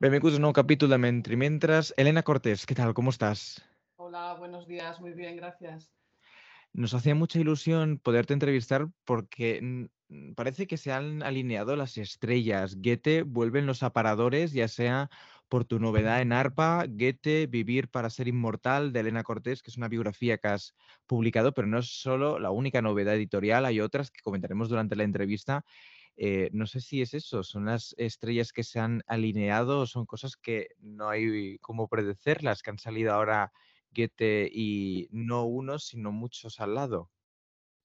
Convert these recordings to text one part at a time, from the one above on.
Benvinguts a un nou capítol de Mentrimentres. Elena Cortés, ¿qué tal? ¿Cómo estás? Hola, buenos días, muy bien, gracias. Nos hacía mucha ilusión poderte entrevistar porque parece que se han alineado las estrellas. Goethe vuelve en los aparadores, ya sea por tu novedad en ARPA, Goethe, Vivir para ser inmortal, de Elena Cortés, que es una biografía que has publicado, pero no es solo la única novedad editorial, hay otras que comentaremos durante la entrevista. Eh, no sé si es eso, son las estrellas que se han alineado, o son cosas que no hay cómo predecirlas, que han salido ahora Goethe y no uno, sino muchos al lado.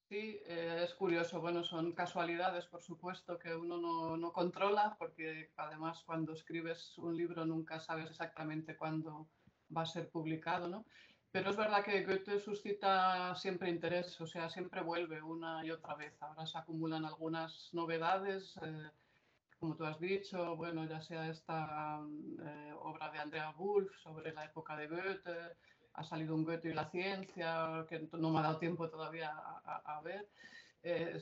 Sí, eh, es curioso. Bueno, son casualidades, por supuesto, que uno no, no, controla, porque además cuando escribes un libro nunca sabes exactamente cuándo va a ser publicado, ¿no? Pero es verdad que Goethe suscita siempre interés, o sea, siempre vuelve una y otra vez. Ahora se acumulan algunas novedades, eh, como tú has dicho, bueno, ya sea esta eh, obra de Andrea Wolf sobre la época de Goethe, ha salido un Goethe y la ciencia, que no me ha dado tiempo todavía a, ver. Eh,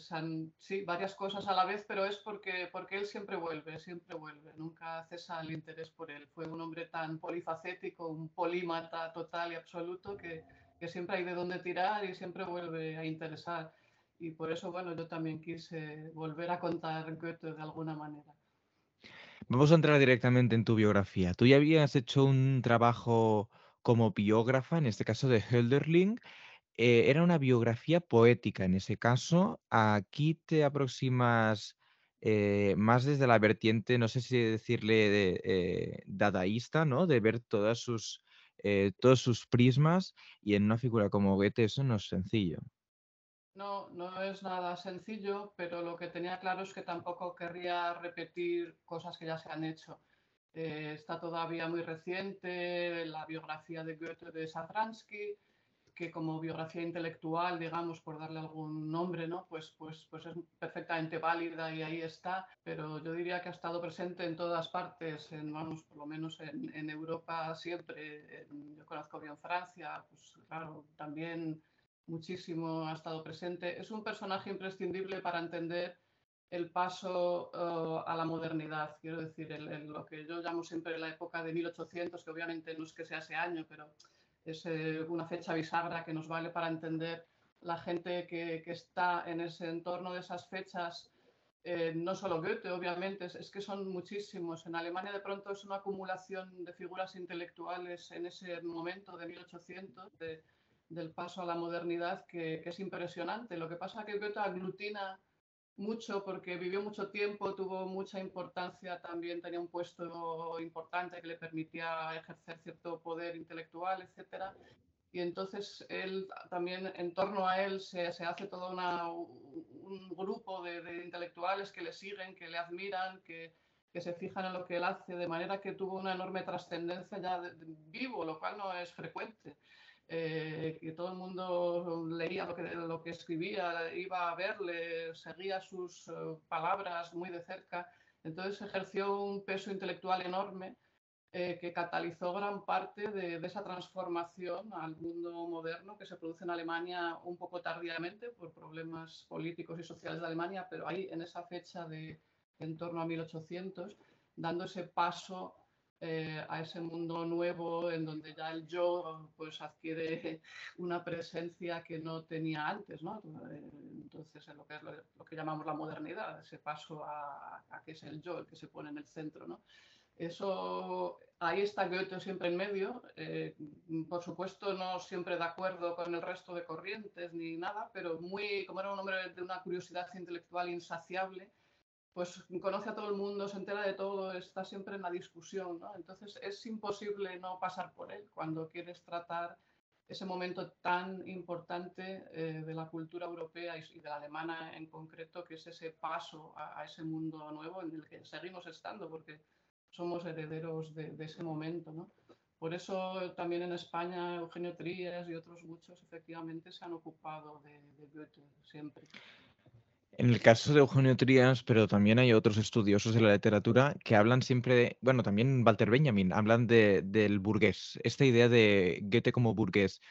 sí, varias cosas a la vez, pero es porque, porque él siempre vuelve, siempre vuelve, nunca cesa el interés por él. Fue un hombre tan polifacético, un polímata total y absoluto, que, que siempre hay de dónde tirar y siempre vuelve a interesar. Y por eso, bueno, yo también quise volver a contar Goethe de alguna manera. Vamos a entrar directamente en tu biografía. Tú ya habías hecho un trabajo como biógrafa, en este caso de Hölderlin. Eh, era una biografía poética en ese caso. Aquí te aproximas eh, más desde la vertiente, no sé si decirle de, eh, dadaísta, ¿no? De ver todas sus, todos sus prismas y en una figura como Goethe eso no es sencillo. No, no es nada sencillo, pero lo que tenía claro es que tampoco querría repetir cosas que ya se han hecho. Está todavía muy reciente la biografía de Goethe de Safransky, que como biografía intelectual, digamos, por darle algún nombre, ¿no? pues, pues, pues es perfectamente válida y ahí está, pero yo diría que ha estado presente en todas partes, en, vamos, por lo menos en, en Europa siempre. yo conozco bien Francia, pues claro, también muchísimo ha estado presente. Es un personaje imprescindible para entender el paso eh, a la modernidad, quiero decir, lo que yo llamo siempre la época de 1800, que obviamente no es que sea ese año, pero es eh, una fecha bisagra que nos vale para entender la gente que, está en ese entorno de esas fechas, eh, no solo Goethe, obviamente, es, que son muchísimos. En Alemania de pronto es una acumulación de figuras intelectuales en ese momento de 1800, del paso a la modernidad, que, que es impresionante. Lo que pasa es que Goethe aglutina mucho porque vivió mucho tiempo, tuvo mucha importancia, también tenía un puesto importante que le permitía ejercer cierto poder intelectual, etc. Y entonces él también, en torno a él, se, se hace todo una, un grupo de, de, intelectuales que le siguen, que le admiran, que, que, se fijan en lo que él hace, de manera que tuvo una enorme trascendencia ya de, vivo, lo cual no es frecuente. Eh, que todo el mundo leía lo que, lo que escribía, iba a verle, seguía sus eh, palabras muy de cerca. Entonces ejerció un peso intelectual enorme eh, que catalizó gran parte de, esa transformación al mundo moderno que se produce en Alemania un poco tardíamente por problemas políticos y sociales de Alemania, pero ahí en esa fecha de en torno a 1800, dando ese paso eh, a ese mundo nuevo en donde ya el yo pues adquiere una presencia que no tenía antes, ¿no? Entonces, en lo que es lo, que llamamos la modernidad, ese paso a, a, que es el yo el que se pone en el centro, ¿no? Eso, ahí está Goethe siempre en medio. Eh, por supuesto, no siempre de acuerdo con el resto de corrientes ni nada, pero muy, como era un hombre de una curiosidad intelectual insaciable, pues conoce a todo el mundo, se entera de todo, está siempre en la discusión, ¿no? Entonces es imposible no pasar por él cuando quieres tratar ese momento tan importante eh, de la cultura europea y, de la alemana en concreto, que es ese paso a, ese mundo nuevo en el que seguimos estando, porque somos herederos de, ese momento, ¿no? Por eso también en España Eugenio Trías y otros muchos efectivamente se han ocupado de, de Goethe siempre. En el caso de Eugenio Trías, pero también hay otros estudiosos de la literatura que hablan siempre, de, bueno, también Walter Benjamin, hablan de, del burgués, esta idea de Goethe como burgués.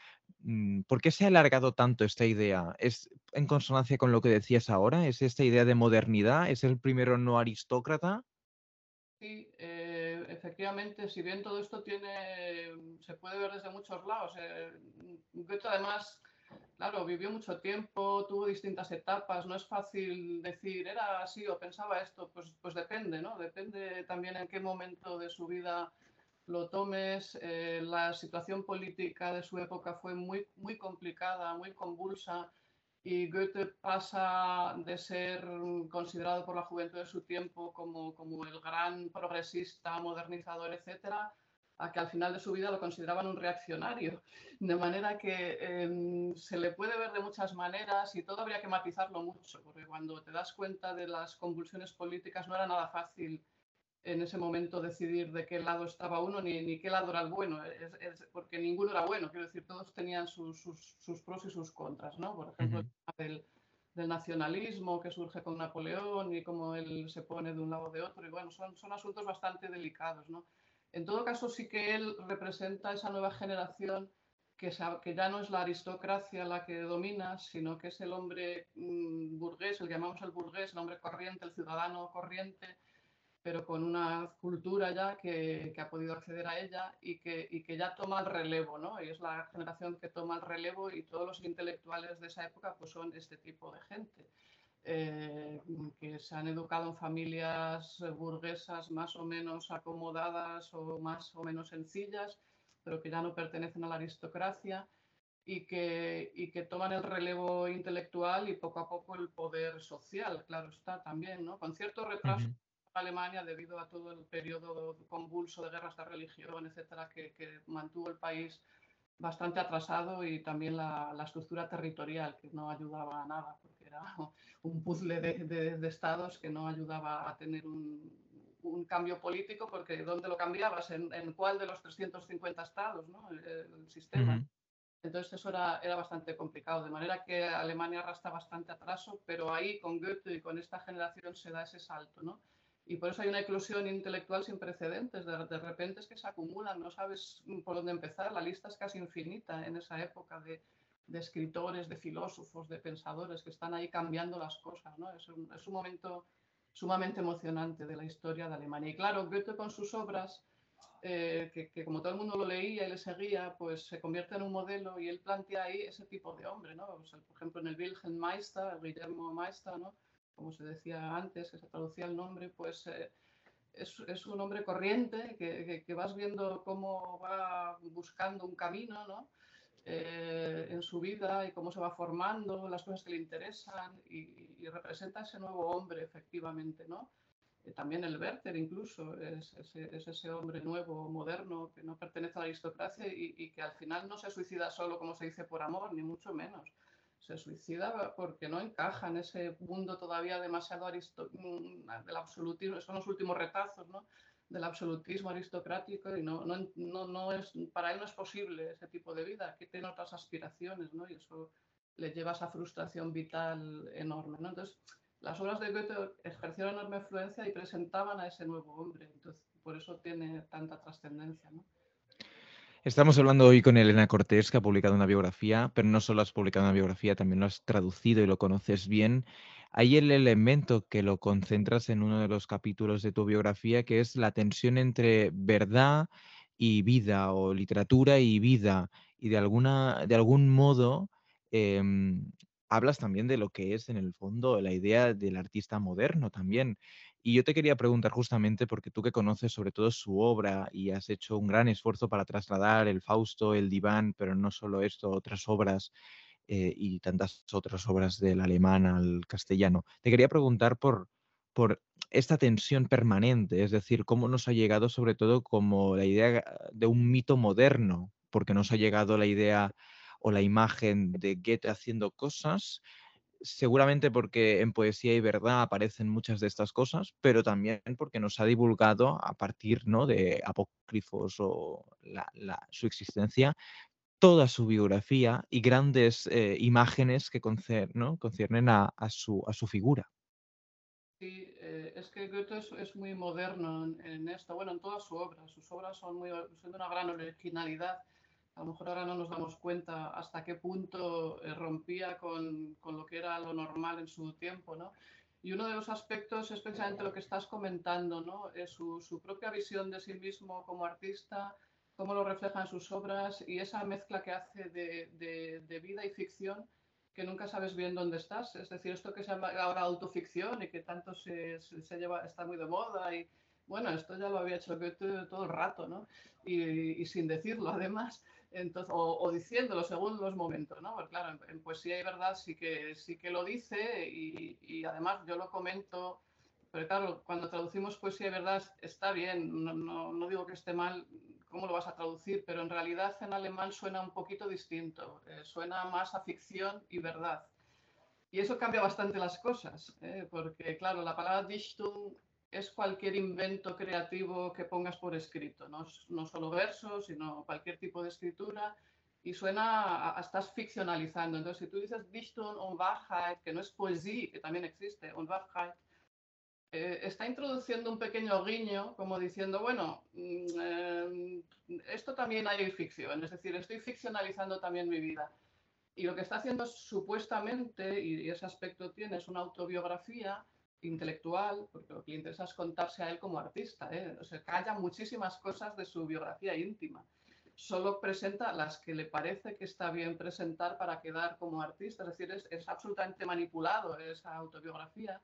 Mm, ¿Por qué se ha alargado tanto esta idea? ¿Es en consonancia con lo que decías ahora? ¿Es esta idea de modernidad? ¿Es el primero no aristócrata? Sí, eh, efectivamente, si bien todo esto tiene, se puede ver desde muchos lados. Eh, además, claro, vivió mucho tiempo, tuvo distintas etapas, no es fácil decir, era así o pensaba esto, pues, pues depende, ¿no? Depende también en qué momento de su vida lo tomes. Eh, la situación política de su época fue muy, muy complicada, muy convulsa y Goethe pasa de ser considerado por la juventud de su tiempo como, como el gran progresista, modernizador, etcétera, a que al final de su vida lo consideraban un reaccionario. De manera que em, se le puede ver de muchas maneras y todo habría que matizarlo mucho, porque cuando te das cuenta de las convulsiones políticas no era nada fácil en ese momento decidir de qué lado estaba uno ni, ni qué lado era el bueno, porque ninguno era bueno, quiero decir, todos tenían sus, sus, pros y sus contras, ¿no? Por ejemplo, el del, nacionalismo que surge con Napoleón y cómo él se pone de un lado o de otro, y bueno, son, son asuntos bastante delicados, ¿no? En todo caso, sí que él representa esa nueva generación que, que ya no es la aristocracia la que domina, sino que es el hombre mm, burgués, el que llamamos el burgués, el hombre corriente, el ciudadano corriente, pero con una cultura ya que, ha podido acceder a ella y que, que, ya toma el relevo, ¿no? Y es la generación que toma el relevo y todos los intelectuales de esa época pues son este tipo de gente, eh, que se han educado en familias burguesas más o menos acomodadas o más o menos sencillas, pero que ya no pertenecen a la aristocracia. Y que, y que toman el relevo intelectual y poco a poco el poder social, claro está también, ¿no? Con cierto retraso Alemania debido a todo el periodo convulso de guerras de religión, etcétera, que, mantuvo el país bastante atrasado y también la, estructura territorial, que no ayudaba a nada, porque era un puzzle de, estados que no ayudaba a tener un, cambio político, porque ¿dónde lo cambiabas? ¿En, cuál de los 350 estados? ¿no? el, sistema. Entonces eso era, era bastante complicado, de manera que Alemania arrastra bastante atraso, pero ahí con Goethe y con esta generación se da ese salto, ¿no? Y por eso hay una eclosión intelectual sin precedentes. De, repente es que se acumulan, no sabes por dónde empezar. La lista es casi infinita en esa época de, escritores, de filósofos, de pensadores que están ahí cambiando las cosas. ¿no? Es, un, momento sumamente emocionante de la historia de Alemania. Y claro, Goethe con sus obras, eh, que, como todo el mundo lo leía y le seguía, pues se convierte en un modelo y él plantea ahí ese tipo de hombre, ¿no? por ejemplo, en el Wilhelm Meister, el Guillermo Meister, ¿no? como se decía antes, que se traducía el nombre, pues eh, es, un hombre corriente que, vas viendo cómo va buscando un camino ¿no? Eh, en su vida y cómo se va formando, las cosas que le interesan y, representa ese nuevo hombre efectivamente. ¿no? Eh, también el Werther incluso es, ese hombre nuevo, moderno, que no pertenece a la aristocracia y, que al final no se suicida solo como se dice por amor, ni mucho menos se suicida porque no encaja en ese mundo todavía demasiado mm, del absolutismo, son los últimos retazos ¿no? Del absolutismo aristocrático y no, no, no, es, para él no es posible ese tipo de vida, que tiene otras aspiraciones ¿no? y eso le lleva a esa frustración vital enorme. ¿no? Entonces, las obras de Goethe ejercieron enorme influencia y presentaban a ese nuevo hombre, entonces por eso tiene tanta trascendencia. ¿no? Estamos hablando hoy con Elena Cortés, que ha publicado una biografía, pero no solo has publicado una biografía, también lo has traducido y lo conoces bien. Hay el elemento que lo concentras en uno de los capítulos de tu biografía, que es la tensión entre verdad y vida, o literatura y vida. Y de, alguna, de algún modo em, hablas también de lo que es en el fondo la idea del artista moderno también. Y yo te quería preguntar justamente, porque tú que conoces sobre todo su obra y has hecho un gran esfuerzo para trasladar el Fausto, el Diván, pero no solo esto, otras obras eh, y tantas otras obras del alemán al castellano, te quería preguntar por, por esta tensión permanente, es decir, cómo nos ha llegado sobre todo como la idea de un mito moderno, porque nos ha llegado la idea o la imagen de Goethe haciendo cosas seguramente porque en Poesía y Verdad aparecen muchas de estas cosas, pero también porque nos ha divulgado a partir ¿no? de apócrifos o su existencia toda su biografía y grandes eh, imágenes que conciernen a, su, a, su, figura. Sí, eh, es que Goethe es, muy moderno en, esto, bueno, en toda su obra. Sus obras son, muy, son de una gran originalidad a lo mejor ahora no nos damos cuenta hasta qué punto eh, rompía con, con, lo que era lo normal en su tiempo, ¿no? Y uno de los aspectos es precisamente lo que estás comentando, ¿no? Es su, su propia visión de sí mismo como artista, cómo lo refleja en sus obras y esa mezcla que hace de, de, vida y ficción que nunca sabes bien dónde estás. Es decir, esto que se llama ahora autoficción y que tanto se, se lleva, está muy de moda y bueno, esto ya lo había hecho todo el rato, ¿no? Y, y sin decirlo además. Entonces, o, diciéndolo según los momentos, ¿no? Porque claro, en, poesía y verdad sí que, sí que lo dice y, y, además yo lo comento, pero claro, cuando traducimos poesía y verdad está bien, no, no, no, digo que esté mal, ¿cómo lo vas a traducir? Pero en realidad en alemán suena un poquito distinto, eh, suena más a ficción y verdad. Y eso cambia bastante las cosas, ¿eh? porque claro, la palabra Dichtung es cualquier invento creativo que pongas por escrito, no, solo versos, sino cualquier tipo de escritura, y suena, a, estás ficcionalizando. Entonces, si tú dices Dichtung und Wahrheit, que no es poesía, que también existe, und Wahrheit, eh, está introduciendo un pequeño guiño, como diciendo, bueno, mm, eh, esto también hay ficción, es decir, estoy ficcionalizando también mi vida. Y lo que está haciendo supuestamente, y ese aspecto tiene, es una autobiografía, intelectual, porque lo que le interesa es contarse a él como artista. ¿eh? O calla muchísimas cosas de su biografía íntima. Solo presenta las que le parece que está bien presentar para quedar como artista. Es decir, es absolutamente manipulado esa autobiografía.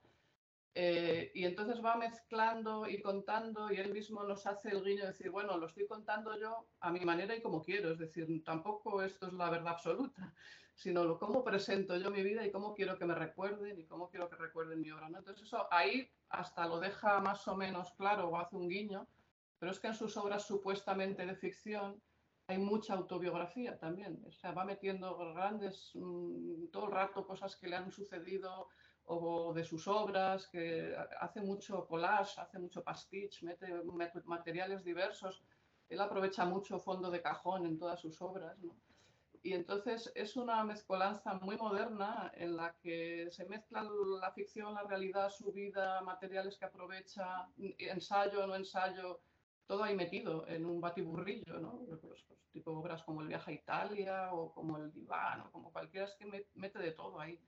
Eh, y entonces va mezclando y contando y él mismo nos hace el guiño de decir, bueno, lo estoy contando yo a mi manera y como quiero. Es decir, tampoco esto es la verdad absoluta sino cómo presento yo mi vida y cómo quiero que me recuerden y cómo quiero que recuerden mi obra. ¿no? Entonces eso ahí hasta lo deja más o menos claro o hace un guiño, pero es que en sus obras supuestamente de ficción hay mucha autobiografía también. O sea, va metiendo grandes, mm, todo el rato cosas que le han sucedido o de sus obras, que hace mucho collage, hace mucho pastiche, mete, materiales diversos. Él aprovecha mucho fondo de cajón en todas sus obras. ¿no? Y entonces es una mezcolanza muy moderna en la que se mezcla la ficción, la realidad, su vida, materiales que aprovecha, ensayo, no ensayo, todo ahí metido en un batiburrillo, ¿no? Pues, pues, tipo obras como El viaje a Italia o como El diván o como cualquiera, es que mete de todo ahí.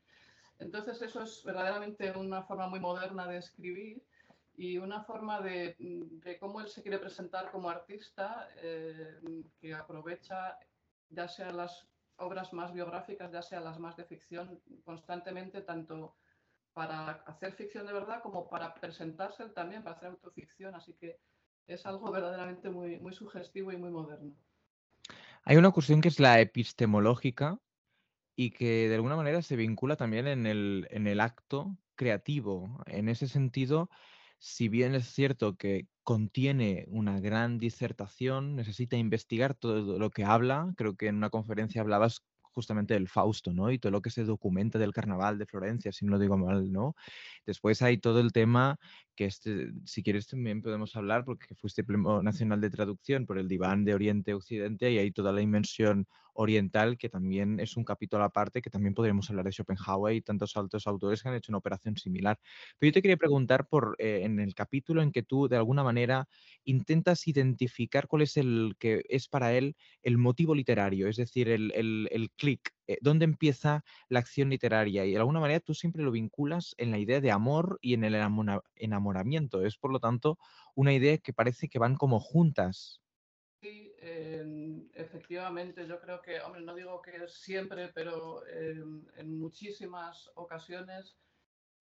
Entonces eso es verdaderamente una forma muy moderna de escribir y una forma de, cómo él se quiere presentar como artista eh, que aprovecha ya sea las obras más biográficas, ya sea las más de ficción, constantemente, tanto para hacer ficción de verdad como para presentarse también, para hacer autoficción. Así que es algo verdaderamente muy, muy sugestivo y muy moderno. Hay una cuestión que es la epistemológica y que de alguna manera se vincula también en el, en el acto creativo. En ese sentido, si bien es cierto que contiene una gran disertación, necesita investigar todo lo que habla. Creo que en una conferencia hablabas justamente del Fausto, ¿no? Y todo lo que se documenta del carnaval de Florencia, si no lo digo mal, ¿no? Después hay todo el tema que este, si quieres también podemos hablar, porque fuiste Premio Nacional de Traducción por el diván de Oriente-Occidente y hay toda la inmersión oriental, que también es un capítulo aparte, que también podríamos hablar de Schopenhauer y tantos altos autores que han hecho una operación similar. Pero yo te quería preguntar por, eh, en el capítulo en que tú de alguna manera intentas identificar cuál es el que es para él el motivo literario, es decir, el, el, el clic, eh, dónde empieza la acción literaria. Y de alguna manera tú siempre lo vinculas en la idea de amor y en el enamoramiento. Es, por lo tanto, una idea que parece que van como juntas. Sí, efectivamente, yo creo que, hombre, no digo que siempre, pero en muchísimas ocasiones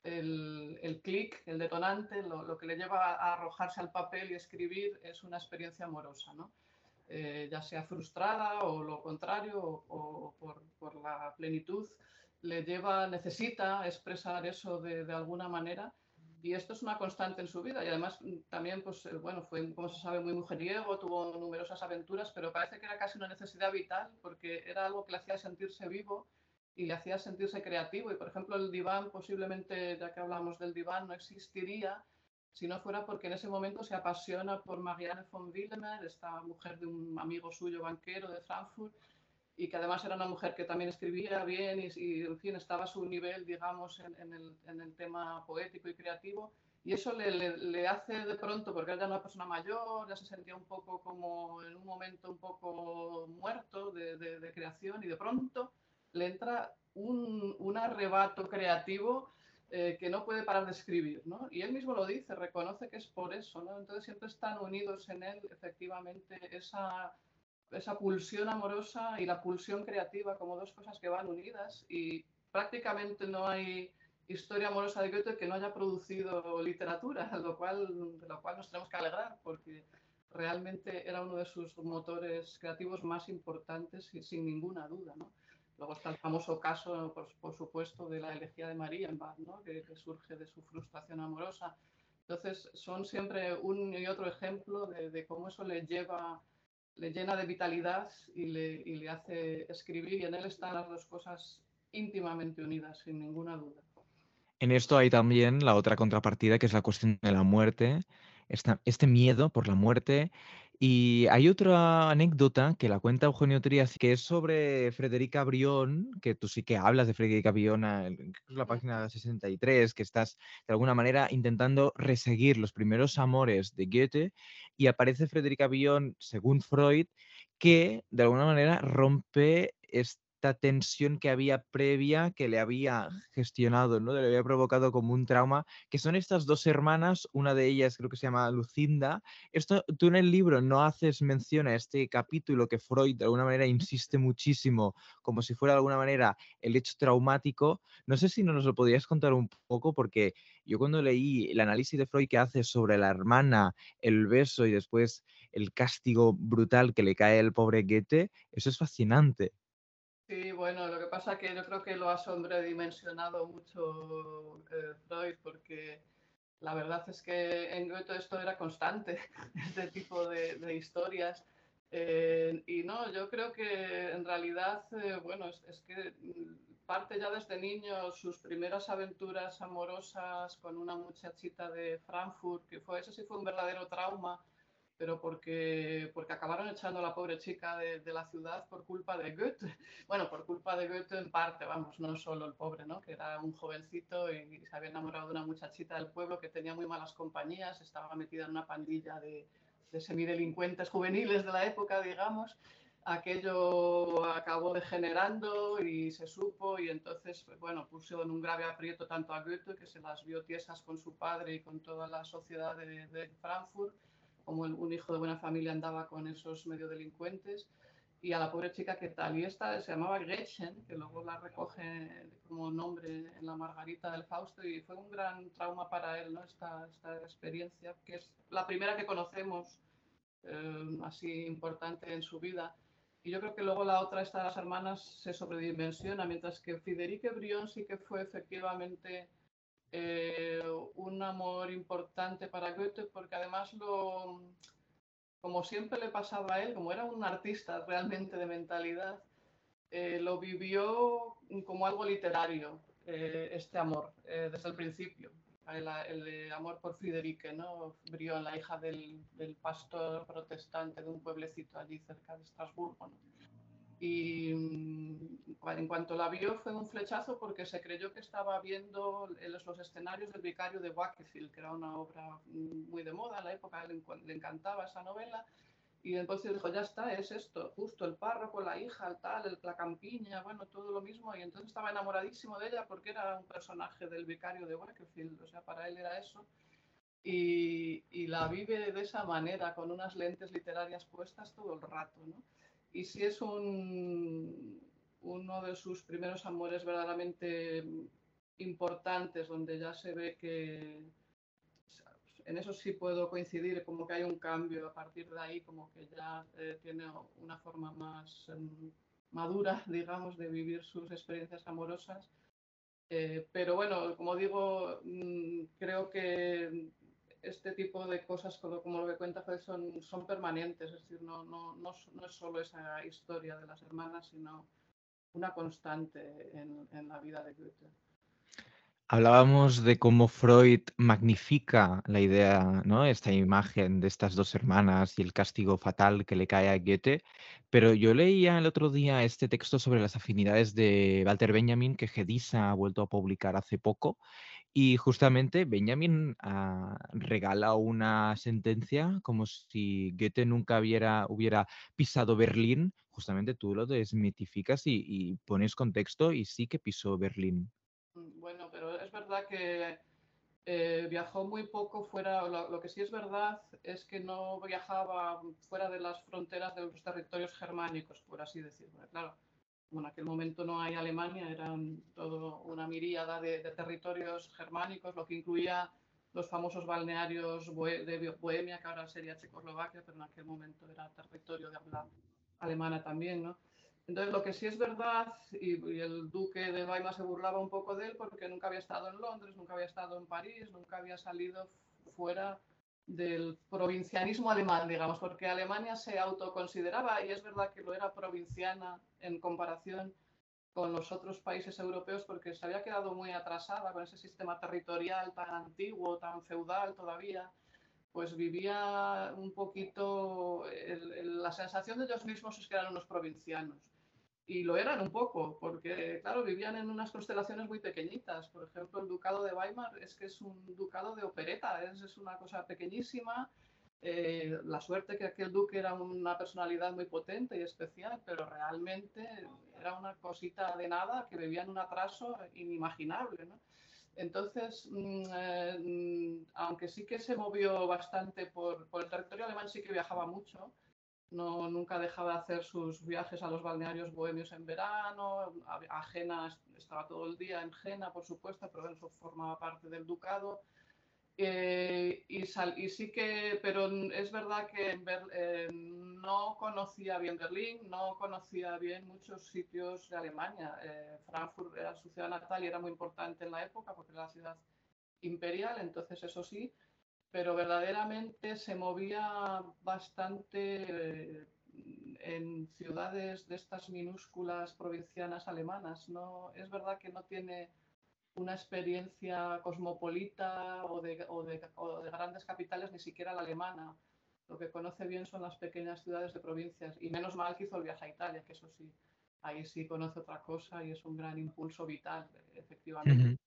el, el clic, el detonante, lo, que le lleva a arrojarse al papel y escribir es una experiencia amorosa, ¿no? Eh, ya sea frustrada o lo contrario, o, por, por, la plenitud, le lleva, necesita expresar eso de, de alguna manera y esto es una constante en su vida y además mm, también, pues bueno, fue, como se sabe, muy mujeriego, tuvo numerosas aventuras, pero parece que era casi una necesidad vital porque era algo que le hacía sentirse vivo y le hacía sentirse creativo. Y por ejemplo, el diván, posiblemente, ya que hablamos del diván, no existiría si no fuera porque en ese momento se apasiona por Marianne von Willemer, esta mujer de un amigo suyo banquero de Frankfurt, y que además era una mujer que también escribía bien y, en fin, estaba a su nivel, digamos, en, el, en el, tema poético y creativo. Y eso le, le, hace de pronto, porque era una persona mayor, ya se sentía un poco como en un momento un poco muerto de, de, de creación y de pronto le entra un, un arrebato creativo eh, que no puede parar de escribir, ¿no? Y él mismo lo dice, reconoce que es por eso, ¿no? Entonces siempre están unidos en él, efectivamente, esa, esa pulsión amorosa y la pulsión creativa como dos cosas que van unidas y prácticamente no hay historia amorosa de Goethe que no haya producido literatura, lo cual, de lo cual nos tenemos que alegrar porque realmente era uno de sus motores creativos más importantes y sin ninguna duda, ¿no? Luego está el famoso caso, por, supuesto, de la elegía de Marienbad, ¿no? que, surge de su frustración amorosa. Entonces, son siempre un y otro ejemplo de, cómo eso le lleva, le llena de vitalidad y le, y le hace escribir, y en él están las dos cosas íntimamente unidas, sin ninguna duda. En esto hay también la otra contrapartida, que es la cuestión de la muerte, este miedo por la muerte. Y hay otra anécdota que la cuenta Eugenio Trías, que es sobre Frederica Brión, que tú sí que hablas de Frederica Brión en la página 63, que estás de alguna manera intentando reseguir los primeros amores de Goethe, y aparece Frederica Brión, según Freud, que de alguna manera rompe este tensión que había previa que le había gestionado, ¿no? Le había provocado como un trauma, que son estas dos hermanas, una de ellas creo que se llama Lucinda. Esto tú en el libro no haces mención a este capítulo que Freud de alguna manera insiste muchísimo, como si fuera de alguna manera el hecho traumático. No sé si nos lo podrías contar un poco, porque yo cuando leí el análisis de Freud que hace sobre la hermana, el beso y después el castigo brutal que le cae al pobre Goethe, eso es fascinante. Sí, bueno, lo que pasa es que yo creo que lo ha sobredimensionado mucho eh, Freud, porque la verdad es que en Goethe esto era constante, este tipo de, historias. Eh, y no, yo creo que en realidad, eh, bueno, es, que parte ya desde niño sus primeras aventuras amorosas con una muchachita de Frankfurt, que fue, eso sí fue un verdadero trauma pero porque, porque acabaron echando a la pobre chica de, de, la ciudad por culpa de Goethe. Bueno, por culpa de Goethe en parte, vamos, no solo el pobre, ¿no? Que era un jovencito y, se había enamorado de una muchachita del pueblo que tenía muy malas compañías, estaba metida en una pandilla de, de semidelincuentes juveniles de la época, digamos. Aquello acabó degenerando y se supo y entonces, bueno, puso en un grave aprieto tanto a Goethe, que se las vio tiesas con su padre y con toda la sociedad de, de Frankfurt, como un hijo de buena familia andaba con esos medio delincuentes, y a la pobre chica que tal, y esta se llamaba Gretchen, que luego la recoge como nombre en la Margarita del Fausto, y fue un gran trauma para él, ¿no? esta, esta experiencia, que es la primera que conocemos eh, así importante en su vida. Y yo creo que luego la otra, esta de las hermanas, se sobredimensiona, mientras que Fiderique Brion sí que fue efectivamente eh, un amor importante para Goethe, porque además lo, como siempre le pasaba a él, como era un artista realmente de mentalidad, eh, lo vivió como algo literario, eh, este amor, desde el principio. El, amor por Friederike, ¿no? Brión, la hija del, del, pastor protestante de un pueblecito allí cerca de Estrasburgo. ¿no? Y mm, en cuanto la vio fue un flechazo porque se creyó que estaba viendo los escenarios del vicario de Wakefield, que era una obra muy de moda en la época, le, le encantaba esa novela. Y entonces dijo, ya está, es esto, justo el párroco, la hija, el tal, el, la campiña, bueno, todo lo mismo. Y entonces estaba enamoradísimo de ella porque era un personaje del vicario de Wakefield, o sea, para él era eso. Y, y la vive de esa manera, con unas lentes literarias puestas todo el rato, ¿no? Y sí es un, uno de sus primeros amores verdaderamente importantes, donde ya se ve que en eso sí puedo coincidir, como que hay un cambio a partir de ahí, como que ya eh, tiene una forma más em, madura, digamos, de vivir sus experiencias amorosas. Eh, pero bueno, como digo, mm, creo que este tipo de cosas, como lo que cuenta Fred, son, son permanentes, es decir, no, no, no, no, es solo esa historia de las hermanas, sino una constante en, en la vida de Goethe. Hablábamos de cómo Freud magnifica la idea, ¿no? Esta imagen de estas dos hermanas y el castigo fatal que le cae a Goethe, pero yo leía el otro día este texto sobre las afinidades de Walter Benjamin que Gedisa ha vuelto a publicar hace poco y justamente Benjamin ah, regala una sentencia como si Goethe nunca hubiera, hubiera pisado Berlín. Justamente tú lo desmitificas y, y pones contexto y sí que pisó Berlín. Mm, bueno, pero es verdad que eh, viajó muy poco fuera, lo, que sí es verdad es que no viajaba fuera de las fronteras de los territorios germánicos, por así decirlo. Claro, como en aquel momento no hay Alemania, eran todo una miríada de, territorios germánicos, lo que incluía los famosos balnearios de Bohemia, que ahora sería Checoslovaquia, pero en aquel momento era territorio de habla alemana también, ¿no? Entonces, lo que sí es verdad, y, el duque de Weimar se burlaba un poco de él porque nunca había estado en Londres, nunca había estado en París, nunca había salido fuera del provincianismo alemán, digamos, porque Alemania se autoconsideraba, y es verdad que lo era provinciana en comparación con los otros países europeos, porque se había quedado muy atrasada con ese sistema territorial tan antiguo, tan feudal todavía, pues vivía un poquito, la sensación de ellos mismos es que eran unos provincianos y lo eran un poco, porque claro, vivían en unas constelaciones muy pequeñitas. Por ejemplo, el ducado de Weimar es que es un ducado de opereta, es, una cosa pequeñísima. Eh, la suerte que aquel duque era una personalidad muy potente y especial, pero realmente era una cosita de nada que vivía en un atraso inimaginable. Entonces, mm, eh, mm, aunque sí que se movió bastante por, por el territorio alemán, sí que viajaba mucho no, nunca dejaba de hacer sus viajes a los balnearios bohemios en verano, a, Jena, estaba todo el día en Jena, por supuesto, pero eso formaba parte del ducado. Eh, y, y, sí que, pero es verdad que eh, no conocía bien Berlín, no conocía bien muchos sitios de Alemania. Eh, Frankfurt era su ciudad natal y era muy importante en la época porque era la ciudad imperial, entonces eso sí, pero verdaderamente se movía bastante eh, en ciudades de estas minúsculas provincianas alemanas. No, es verdad que no tiene una experiencia cosmopolita o de, o de, grandes capitales, ni siquiera la alemana. Lo que conoce bien son las pequeñas ciudades de provincias. Y menos mal que hizo el viaje a Italia, que eso sí, ahí sí conoce otra cosa y es un gran impulso vital, efectivamente.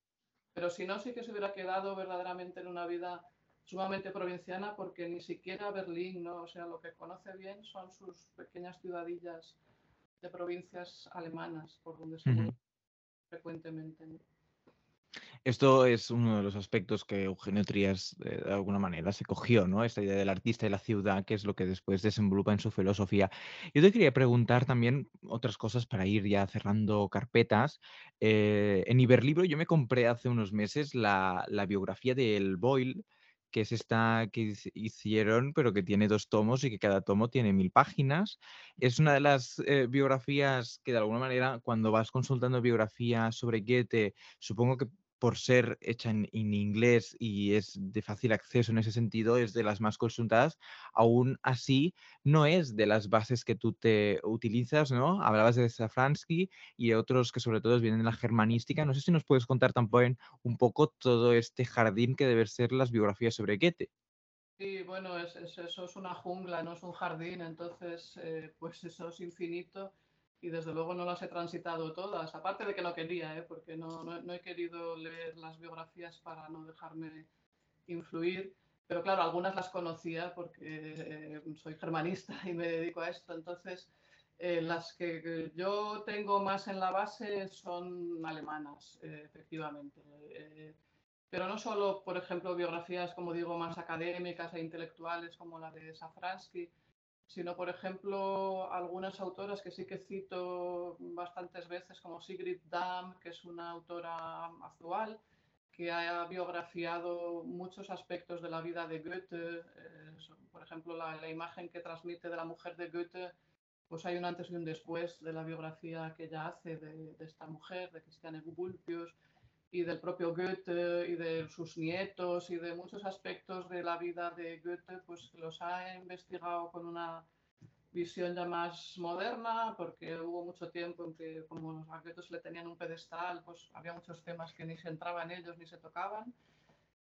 Pero si no, sí que se hubiera quedado verdaderamente en una vida sumamente provinciana porque ni siquiera Berlín, ¿no? O sea, lo que conoce bien son sus pequeñas ciudadillas de provincias alemanas por donde se mueve frecuentemente. Esto es uno de los aspectos que Eugenio Trías eh, de alguna manera se cogió, ¿no? Esta idea del artista y la ciudad, que es lo que después desenvolupa en su filosofía. Yo te quería preguntar también otras cosas para ir ya cerrando carpetas. Eh, en Iberlibro yo me compré hace unos meses la, la biografía del Boyle, que es esta que hicieron, pero que tiene dos tomos y que cada tomo tiene mil páginas. Es una de las eh, biografías que de alguna manera, cuando vas consultando biografías sobre Goethe, supongo que por ser hecha en, inglés y es de fácil acceso en ese sentido, es de las más consultadas, aún así no es de las bases que tú te utilizas, ¿no? Hablabas de Safransky y otros que sobre todo vienen de la germanística. No sé si nos puedes contar también un poco todo este jardín que deben ser las biografías sobre Goethe. Sí, bueno, eso es una jungla, no es un jardín, entonces, eh, pues eso es infinito y desde luego no las he transitado todas, aparte de que no quería, ¿eh? porque no, no, he querido leer las biografías para no dejarme influir, pero claro, algunas las conocía porque eh, soy germanista y me dedico a esto, entonces eh, las que yo tengo más en la base son alemanas, efectivamente. pero no solo, por ejemplo, biografías, como digo, más académicas e intelectuales como la de Safransky, sino, por ejemplo, algunas autoras que sí que cito bastantes veces, como Sigrid Damm, que es una autora actual, que ha biografiado muchos aspectos de la vida de Goethe. Eh, por ejemplo, la, imagen que transmite de la mujer de Goethe, pues hay un antes y un después de la biografía que ella hace de, esta mujer, de Christiane Gulpius, y del propio Goethe y de sus nietos y de muchos aspectos de la vida de Goethe, pues los ha investigado con una visión ya más moderna, porque hubo mucho tiempo en que como a Goethe le tenían un pedestal, pues había muchos temas que ni se entraban ellos ni se tocaban.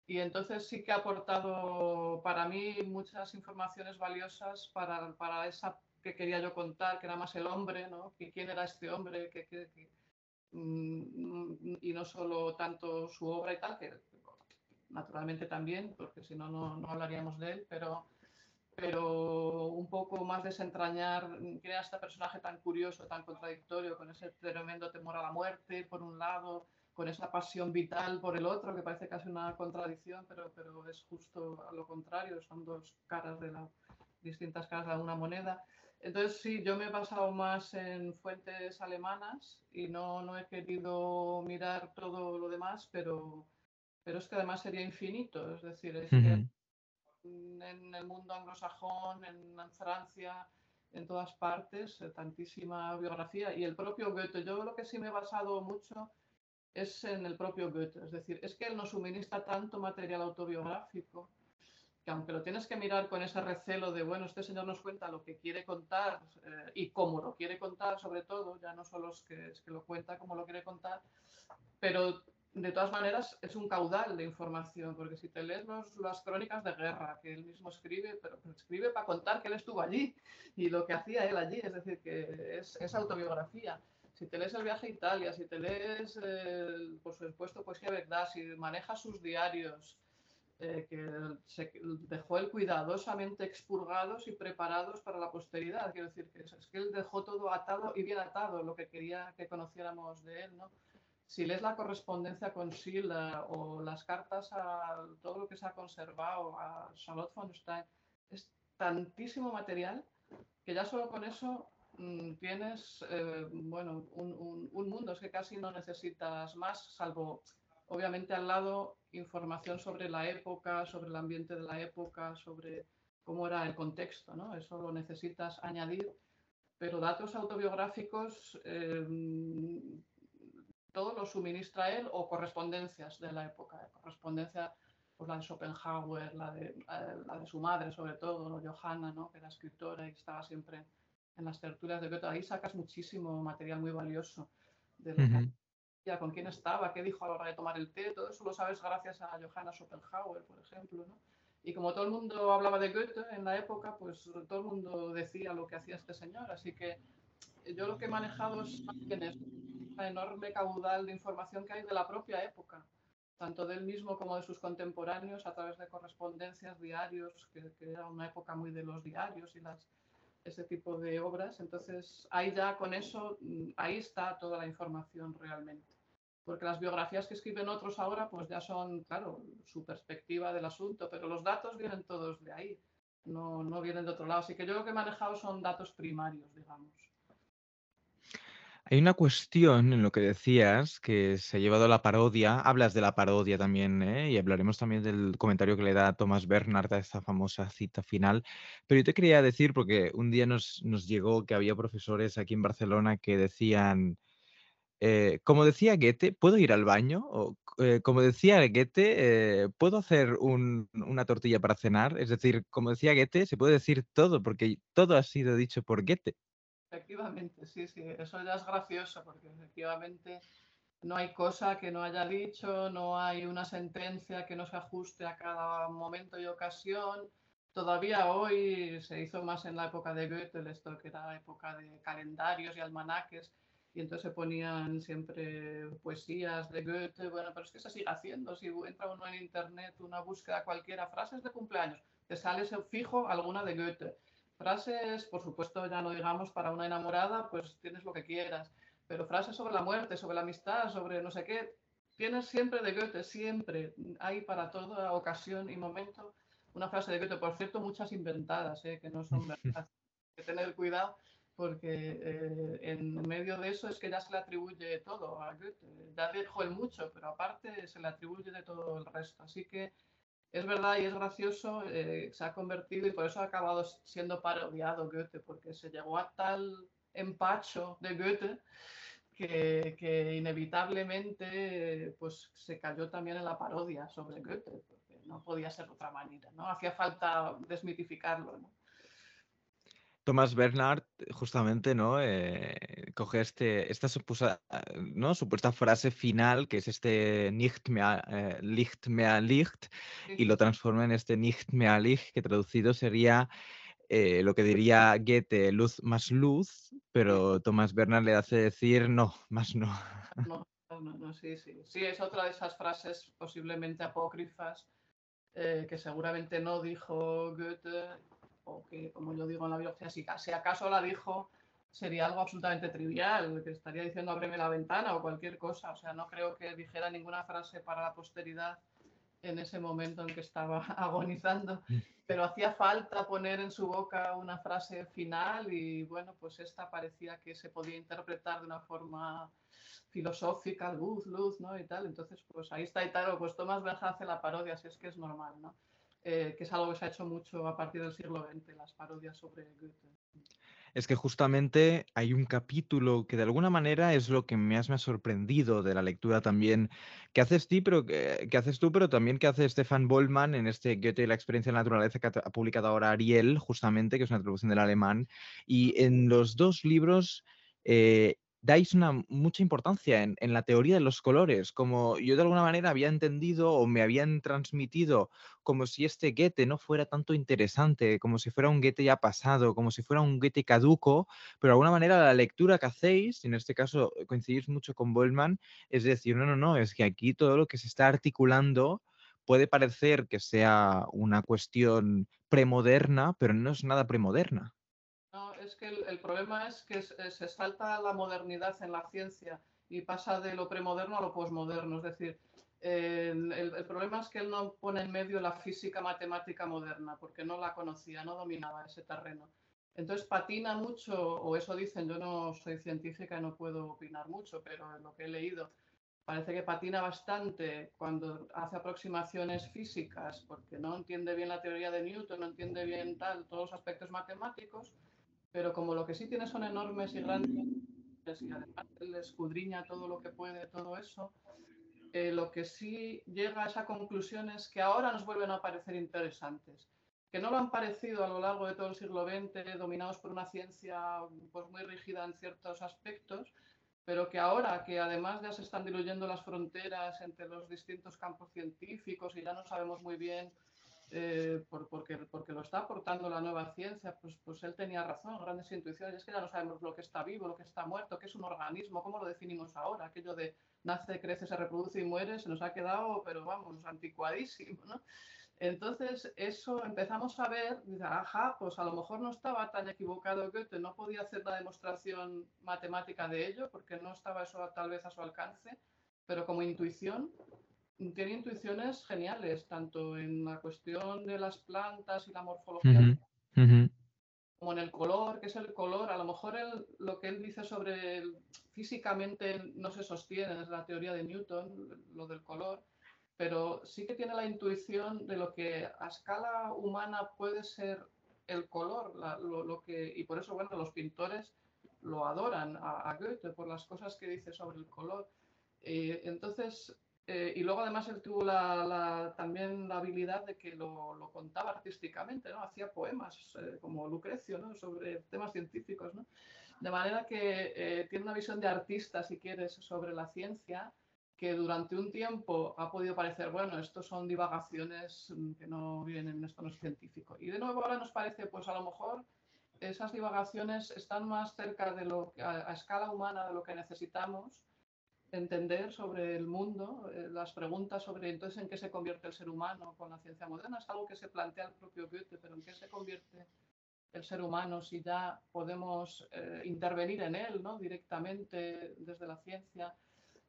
Y entonces sí que ha aportado para mí muchas informaciones valiosas para, para esa que quería yo contar, que era más el hombre, ¿no? ¿Quién era este hombre? ¿Qué, qué, qué Mm, y no solo tanto su obra y tal, que naturalmente también, porque si no, no hablaríamos de él, pero, pero un poco más desentrañar era este personaje tan curioso, tan contradictorio, con ese tremendo temor a la muerte, por un lado, con esa pasión vital por el otro, que parece casi una contradicción, pero, pero es justo a lo contrario, son dos caras de la, distintas caras de una moneda. Entonces, sí, yo me he basado más en fuentes alemanas y no, no he querido mirar todo lo demás, pero, pero es que además sería infinito. Es decir, en el mundo anglosajón, en, Francia, en todas partes, eh, tantísima biografía. Y el propio Goethe, yo lo que sí me he basado mucho es en el propio Goethe. Es decir, es que él nos suministra tanto material autobiográfico aunque lo tienes que mirar con ese recelo de, bueno, este señor nos cuenta lo que quiere contar eh, y cómo lo quiere contar, sobre todo, ya no solo es que, es que lo cuenta como lo quiere contar, pero de todas maneras es un caudal de información, porque si te lees las crónicas de guerra que él mismo escribe, pero, escribe para contar que él estuvo allí y lo que hacía él allí, es decir, que es, autobiografía. Si te lees el viaje a Italia, si te lees, por supuesto, poesía verdad, si manejas sus diarios, eh, que se dejó él cuidadosamente expurgados y preparados para la posteridad. Quiero decir que es, que él dejó todo atado y bien atado, lo que quería que conociéramos de él, ¿no? Si lees la correspondencia con Silla o las cartas a todo lo que se ha conservado a Charlotte von Stein, es tantísimo material que ya solo con eso mm, tienes, eh, bueno, un, un, un mundo, es que casi no necesitas más, salvo obviamente al lado información sobre la época, sobre el ambiente de la época, sobre cómo era el contexto, ¿no? Eso lo necesitas añadir, pero datos autobiográficos eh, todo lo suministra él o correspondencias de la época, correspondencia pues la de Schopenhauer, la de, eh, la de su madre sobre todo, Johanna, ¿no? que era escritora y estaba siempre en las tertulias de Goethe. Ahí sacas muchísimo material muy valioso de con quién estaba, qué dijo a la hora de tomar el té, todo eso lo sabes gracias a Johanna Schopenhauer, por ejemplo, ¿no? Y como todo el mundo hablaba de Goethe en la época, pues todo el mundo decía lo que hacía este señor. Así que yo lo que he manejado es una enorme caudal de información que hay de la propia época, tanto de él mismo como de sus contemporáneos, a través de correspondencias, diarios, que, que era una época muy de los diarios y las, ese tipo de obras. Entonces, ahí ya con eso, mm, ahí está toda la información realmente porque las biografías que escriben otros ahora pues ya son, claro, su perspectiva del asunto, pero los datos vienen todos de ahí, no, no vienen de otro lado. Así que yo lo que he manejado son datos primarios, digamos. Hay una cuestión en lo que decías que se ha llevado a la parodia. Hablas de la parodia también, ¿eh? y hablaremos también del comentario que le da Thomas Bernard a esta famosa cita final. Pero yo te quería decir, porque un día nos, nos llegó que había profesores aquí en Barcelona que decían, eh, como decía Goethe, ¿puedo ir al baño? O, eh, como decía Goethe, eh, ¿puedo hacer una tortilla para cenar? Es decir, como decía Goethe, se puede decir todo, porque todo ha sido dicho por Goethe. Efectivamente, sí, sí, eso ya es gracioso, porque efectivamente no hay cosa que no haya dicho, no hay una sentencia que no se ajuste a cada momento y ocasión. Todavía hoy se hizo más en la época de Goethe, esto que era época de calendarios y almanaques, y entonces se ponían siempre poesías de Goethe, bueno, pero es que se sigue haciendo, si entra uno en internet, una búsqueda cualquiera, frases de cumpleaños, te sale fijo alguna de Goethe. Frases, por supuesto, ya no digamos para una enamorada, pues tienes lo que quieras, pero frases sobre la muerte, sobre la amistad, sobre no sé qué, tienes siempre de Goethe, siempre, hay para toda ocasión y momento una frase de Goethe, por cierto, muchas inventadas, ¿eh? que no son verdad, hay que tener cuidado porque eh, en medio de eso es que ya se le atribuye todo a Goethe. Ya dijo el mucho, pero aparte se le atribuye de todo el resto. Así que es verdad y es gracioso, eh, se ha convertido y por eso ha acabado siendo parodiado Goethe, porque se llegó a tal empacho de Goethe que, que inevitablemente pues, se cayó también en la parodia sobre Goethe, porque no podía ser de otra manera, ¿no? Hacía falta desmitificarlo, ¿no? Thomas Bernard, justamente, ¿no? Eh, coge este, esta supuesta, ¿no? supuesta frase final, que es este nicht mehr, eh, Licht mehr Licht, y lo transforma en este nicht mehr Licht, que traducido sería eh, lo que diría Goethe, luz más luz, pero Thomas Bernard le hace decir no, más no. No, no, no, sí, sí. Sí, es otra de esas frases posiblemente apócrifas que seguramente no dijo Goethe o que, como yo digo en la biología, si, acaso la dijo sería algo absolutamente trivial, que estaría diciendo ábreme la ventana o cualquier cosa. O sea, no creo que dijera ninguna frase para la posteridad en ese momento en que estaba agonizando, pero hacía falta poner en su boca una frase final y bueno, pues esta parecía que se podía interpretar de una forma filosófica, luz, luz, ¿no? Y tal. Entonces, pues ahí está y tal, pues Thomas Bernhard hace la parodia, si es que es normal, ¿no? Eh, que es algo que se ha hecho mucho a partir del siglo XX, las parodias sobre Goethe es que justamente hay un capítulo que de alguna manera es lo que más me ha sorprendido de la lectura también que haces, tú, pero, que, haces tú, pero también que hace Stefan Bollmann en este Goethe y la experiencia de la naturaleza que ha publicado ahora Ariel, justamente, que es una traducción del alemán. Y en los dos libros eh, dais una mucha importancia en, la teoría de los colores, como yo de alguna manera había entendido o me habían transmitido como si este Goethe no fuera tanto interesante, como si fuera un Goethe ya pasado, como si fuera un Goethe caduco, pero de alguna manera la lectura que hacéis, y en este caso coincidís mucho con Bollman, es decir, no, no, no, es que aquí todo lo que se está articulando puede parecer que sea una cuestión premoderna, pero no es nada premoderna es que el, problema es que se, salta la modernidad en la ciencia y pasa de lo premoderno a lo posmoderno. Es decir, el, problema es que él no pone en medio la física matemática moderna, porque no la conocía, no dominaba ese terreno. Entonces patina mucho, o eso dicen, yo no soy científica y no puedo opinar mucho, pero en lo que he leído, parece que patina bastante cuando hace aproximaciones físicas, porque no entiende bien la teoría de Newton, no entiende bien tal, todos los aspectos matemáticos, pero como lo que sí tiene son enormes y grandes, y además él escudriña todo lo que puede, todo eso, eh, lo que sí llega a esa conclusión es que ahora nos vuelven a parecer interesantes, que no lo han parecido a lo largo de todo el siglo XX, dominados por una ciencia pues, muy rígida en ciertos aspectos, pero que ahora que además ya se están diluyendo las fronteras entre los distintos campos científicos y ya no sabemos muy bien eh, porque, porque lo está aportando la nueva ciencia, pues, pues él tenía razón, grandes intuiciones. Es que ya no sabemos lo que está vivo, lo que está muerto, qué es un organismo, cómo lo definimos ahora. Aquello de nace, crece, se reproduce y muere, se nos ha quedado, pero vamos, anticuadísimo, ¿no? Entonces, eso empezamos a ver, ajá, pues a lo mejor no estaba tan equivocado Goethe, no podía hacer la demostración matemática de ello, porque no estaba eso tal vez a su alcance, pero como intuición tiene intuiciones geniales, tanto en la cuestión de las plantas y la morfología, como en el color, que es el color. A lo mejor lo que él dice sobre físicamente no se sostiene, es la teoría de Newton, lo del color, pero sí que tiene la intuición de lo que a escala humana puede ser el color, lo, que, y por eso, bueno, los pintores lo adoran a, Goethe por las cosas que dice sobre el color. Eh, entonces, eh, y luego además él tuvo la, también la habilidad de que lo, contaba artísticamente, ¿no? Hacía poemas eh, como Lucrecio, ¿no? Sobre temas científicos, ¿no? De manera que eh, tiene una visión de artista, si quieres, sobre la ciencia, que durante un tiempo ha podido parecer, bueno, estos son divagaciones que no vienen, esto no es científico. Y de nuevo ahora nos parece, pues a lo mejor esas divagaciones están más cerca de lo a escala humana de lo que necesitamos entender sobre el mundo, eh, las preguntas sobre entonces en qué se convierte el ser humano con la ciencia moderna, es algo que se plantea el propio Goethe, pero en qué se convierte el ser humano si ya podemos eh, intervenir en él ¿no? directamente desde la ciencia.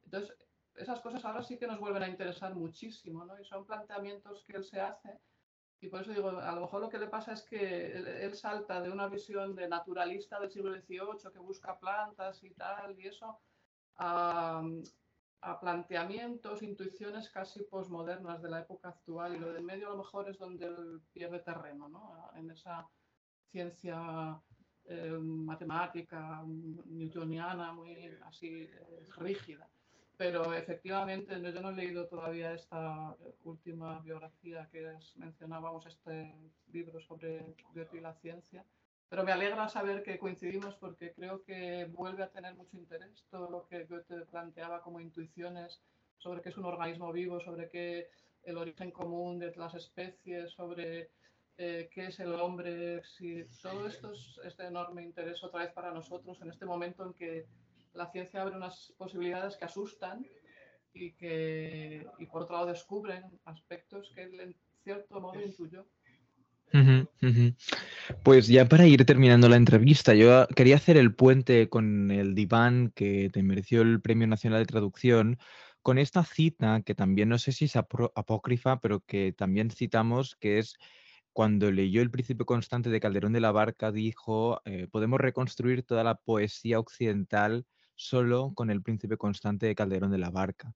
Entonces, esas cosas ahora sí que nos vuelven a interesar muchísimo, ¿no? Y son planteamientos que él se hace. Y por eso digo, a lo mejor lo que le pasa es que él salta de una visión de naturalista del siglo XVIII que busca plantas y tal, y eso, a, planteamientos, intuiciones casi posmodernas de la época actual y lo del medio a lo mejor es donde él pierde terreno, ¿no? en esa ciencia eh, matemática newtoniana muy así eh, rígida. Pero efectivamente yo no he leído todavía esta última biografía que mencionábamos, este libro sobre Goethe y la ciencia pero me alegra saber que coincidimos porque creo que vuelve a tener mucho interés todo lo que Goethe planteaba como intuiciones sobre qué es un organismo vivo, sobre qué el origen común de las especies, sobre eh, qué es el hombre. Si, todo esto es, de enorme interés otra vez para nosotros en este momento en que la ciencia abre unas posibilidades que asustan y que, y por otro lado, descubren aspectos que en cierto modo intuyó. Pues ya para ir terminando la entrevista, yo quería hacer el puente con el diván que te mereció el Premio Nacional de Traducción, con esta cita que también no sé si es apócrifa, pero que también citamos, que es cuando leyó El Príncipe Constante de Calderón de la Barca, dijo, eh, podemos reconstruir toda la poesía occidental solo con El Príncipe Constante de Calderón de la Barca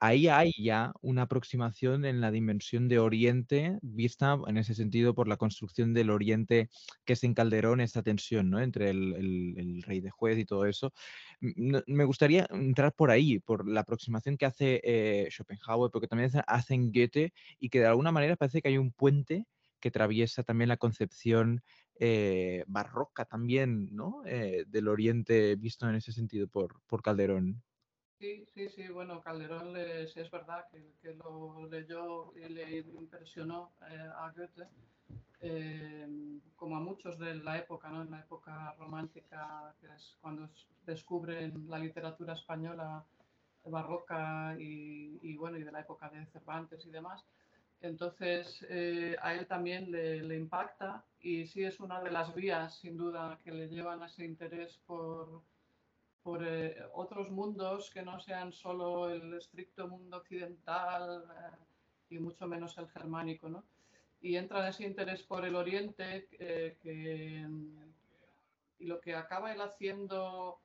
ahí hay ya una aproximación en la dimensión de Oriente, vista en ese sentido por la construcción del Oriente que es en Calderón, esta tensión ¿no? entre el, rey de juez y todo eso. me gustaría entrar por ahí, por la aproximación que hace eh, Schopenhauer, porque también hacen Goethe y que de alguna manera parece que hay un puente que atraviesa también la concepción eh, barroca también, ¿no? Eh, del Oriente visto en ese sentido por, por Calderón. Sí, sí, sí, bueno, Calderón es verdad que, lo leyó y le impresionó eh, a Goethe, eh, como a muchos de la época, ¿no? En la época romántica, que es cuando descubren la literatura española barroca y, bueno, y de la época de Cervantes y demás. Entonces, eh, a él también le, le, impacta y sí es una de las vías, sin duda, que le llevan a ese interés por por eh, otros mundos que no sean solo el estricto mundo occidental eh, y mucho menos el germánico, ¿no? Y entra en ese interés por el oriente eh, y lo que acaba él haciendo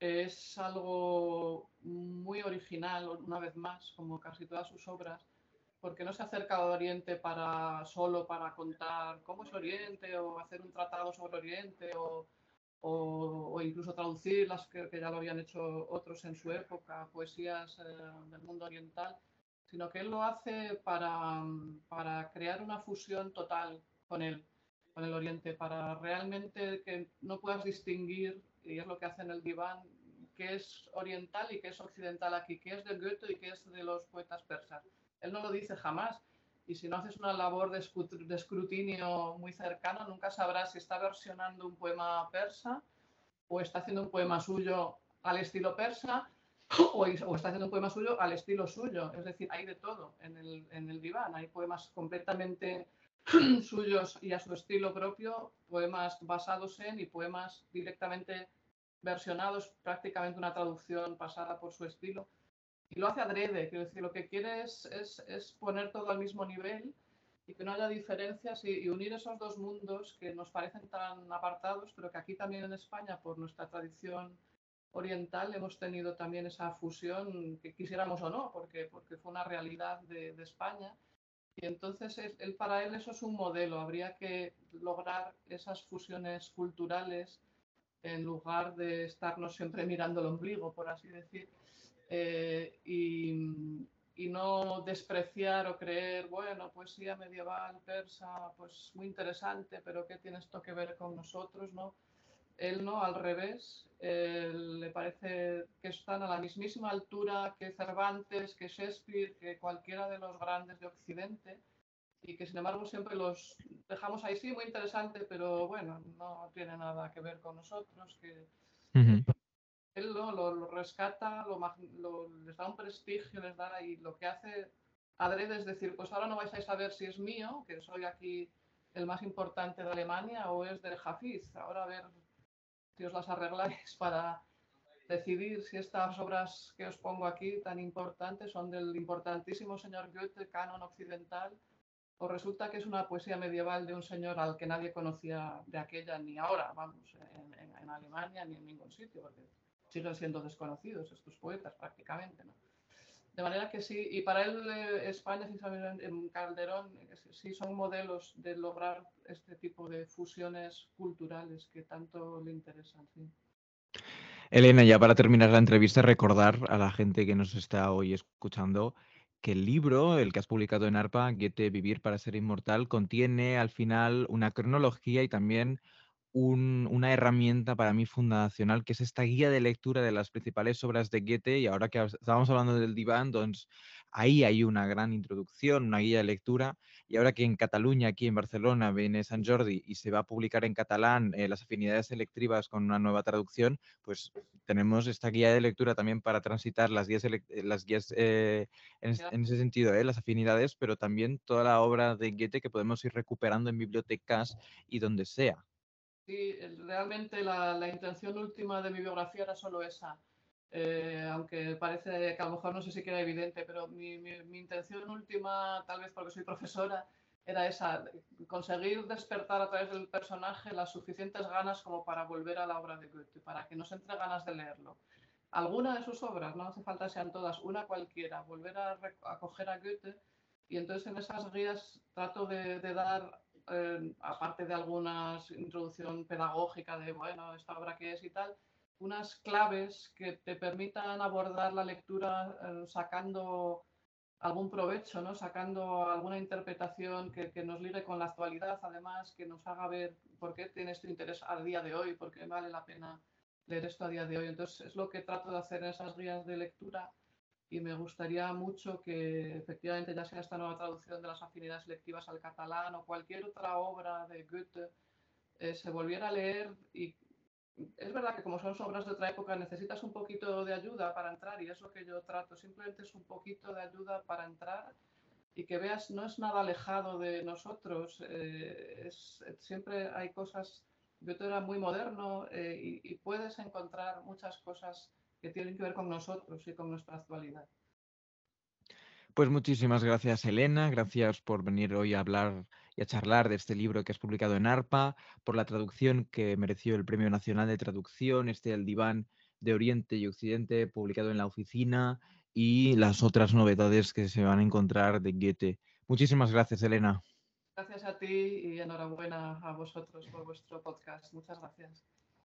es algo muy original, una vez más, como casi todas sus obras, porque no se acerca al Oriente para, solo para contar cómo es Oriente o hacer un tratado sobre Oriente o o, incluso traducir las que, ya lo habían hecho otros en su época, poesías eh, del mundo oriental, sino que él lo hace para, para, crear una fusión total con él, con el oriente, para realmente que no puedas distinguir, y es lo que hace en el diván, qué es oriental y qué es occidental aquí, qué es de Goethe y qué es de los poetas persas. Él no lo dice jamás, y si no haces una labor de, escrutinio muy cercano, nunca sabrás si está versionando un poema persa o está haciendo un poema suyo al estilo persa o, está haciendo un poema suyo al estilo suyo. Es decir, hay de todo en el, en el diván. Hay poemas completamente suyos y a su estilo propio, poemas basados en y poemas directamente versionados, prácticamente una traducción pasada por su estilo y lo hace adrede, quiero decir, lo que quiere es, es, poner todo al mismo nivel y que no haya diferencias y, unir esos dos mundos que nos parecen tan apartados, pero que aquí también en España, por nuestra tradición oriental, hemos tenido también esa fusión, que quisiéramos o no, porque, porque fue una realidad de, de España. Y entonces él, para él eso es un modelo, habría que lograr esas fusiones culturales en lugar de estarnos siempre mirando el ombligo, por así decir eh, y, no despreciar o creer, bueno, poesía medieval, persa, pues muy interesante, pero ¿qué tiene esto que ver con nosotros? ¿no? Él no, al revés, le parece que están a la mismísima altura que Cervantes, que Shakespeare, que cualquiera de los grandes de Occidente y que sin embargo siempre los dejamos ahí, sí, muy interesante, pero bueno, no tiene nada que ver con nosotros, que él lo, rescata, lo, les da un prestigio, les da y lo que hace adrede es decir, pues ahora no vais a saber si es mío, que soy aquí el más importante de Alemania, o es del Hafiz. Ahora a ver si os las arregláis para decidir si estas obras que os pongo aquí tan importantes son del importantísimo señor Goethe, canon occidental, o resulta que es una poesía medieval de un señor al que nadie conocía de aquella ni ahora, vamos, en, en Alemania ni en ningún sitio, porque siguen siendo desconocidos estos poetas prácticamente. De manera que sí, y para él eh, España, saber en Calderón, eh, sí son modelos de lograr este tipo de fusiones culturales que tanto le interesan. Elena, ya para terminar la entrevista, recordar a la gente que nos está hoy escuchando que el libro, el que has publicado en ARPA, Goethe, Vivir para ser inmortal, contiene al final una cronología y también una herramienta para mí fundacional, que es esta guía de lectura de las principales obras de Goethe. Y ahora que estábamos hablando del diván, entonces ahí hay una gran introducción, una guía de lectura. Y ahora que en Cataluña, aquí en Barcelona, viene San Jordi y se va a publicar en catalán eh, las afinidades selectivas con una nueva traducción, pues tenemos esta guía de lectura también para transitar las guías, eh, las guías eh, en, ese sentido, las afinidades, pero también toda la obra de Goethe que podemos ir recuperando en bibliotecas y donde sea. Sí, realmente la, intención última de mi biografía era solo esa. Eh, aunque parece que a lo mejor no sé si queda evidente, pero mi, intención última, tal vez porque soy profesora, era esa, conseguir despertar a través del personaje las suficientes ganas como para volver a la obra de Goethe, para que nos entre ganas de leerlo. Alguna de sus obras, no hace falta sean todas, una cualquiera, volver a, acoger a Goethe y entonces en esas guías trato de dar eh, aparte de algunas introducción pedagógica de, bueno, esta obra que es y tal, unas claves que te permitan abordar la lectura eh, sacando algún provecho, ¿no? sacando alguna interpretación que, que, nos ligue con la actualidad, además, que nos haga ver por qué tiene este interés al día de hoy, por qué vale la pena leer esto a día de hoy. Entonces, es lo que trato de hacer en esas guías de lectura y me gustaría mucho que efectivamente ya sea esta nueva traducción de las afinidades selectivas al catalán o cualquier otra obra de Goethe eh, se volviera a leer y es verdad que como son obras de otra época necesitas un poquito de ayuda para entrar y es lo que yo trato, simplemente es un poquito de ayuda para entrar y que veas no es nada alejado de nosotros, eh, es, siempre hay cosas, Goethe era muy moderno eh, y puedes encontrar muchas cosas que tienen que ver con nosotros y con nuestra actualidad. Pues muchísimas gracias, Elena. Gracias por venir hoy a hablar y a charlar de este libro que has publicado en ARPA, por la traducción que mereció el Premio Nacional de Traducción, este El Diván de Oriente y Occidente, publicado en la oficina, y las otras novedades que se van a encontrar de Goethe. Muchísimas gracias, Elena. Gracias a ti y enhorabuena a vosotros por vuestro podcast. Muchas gracias.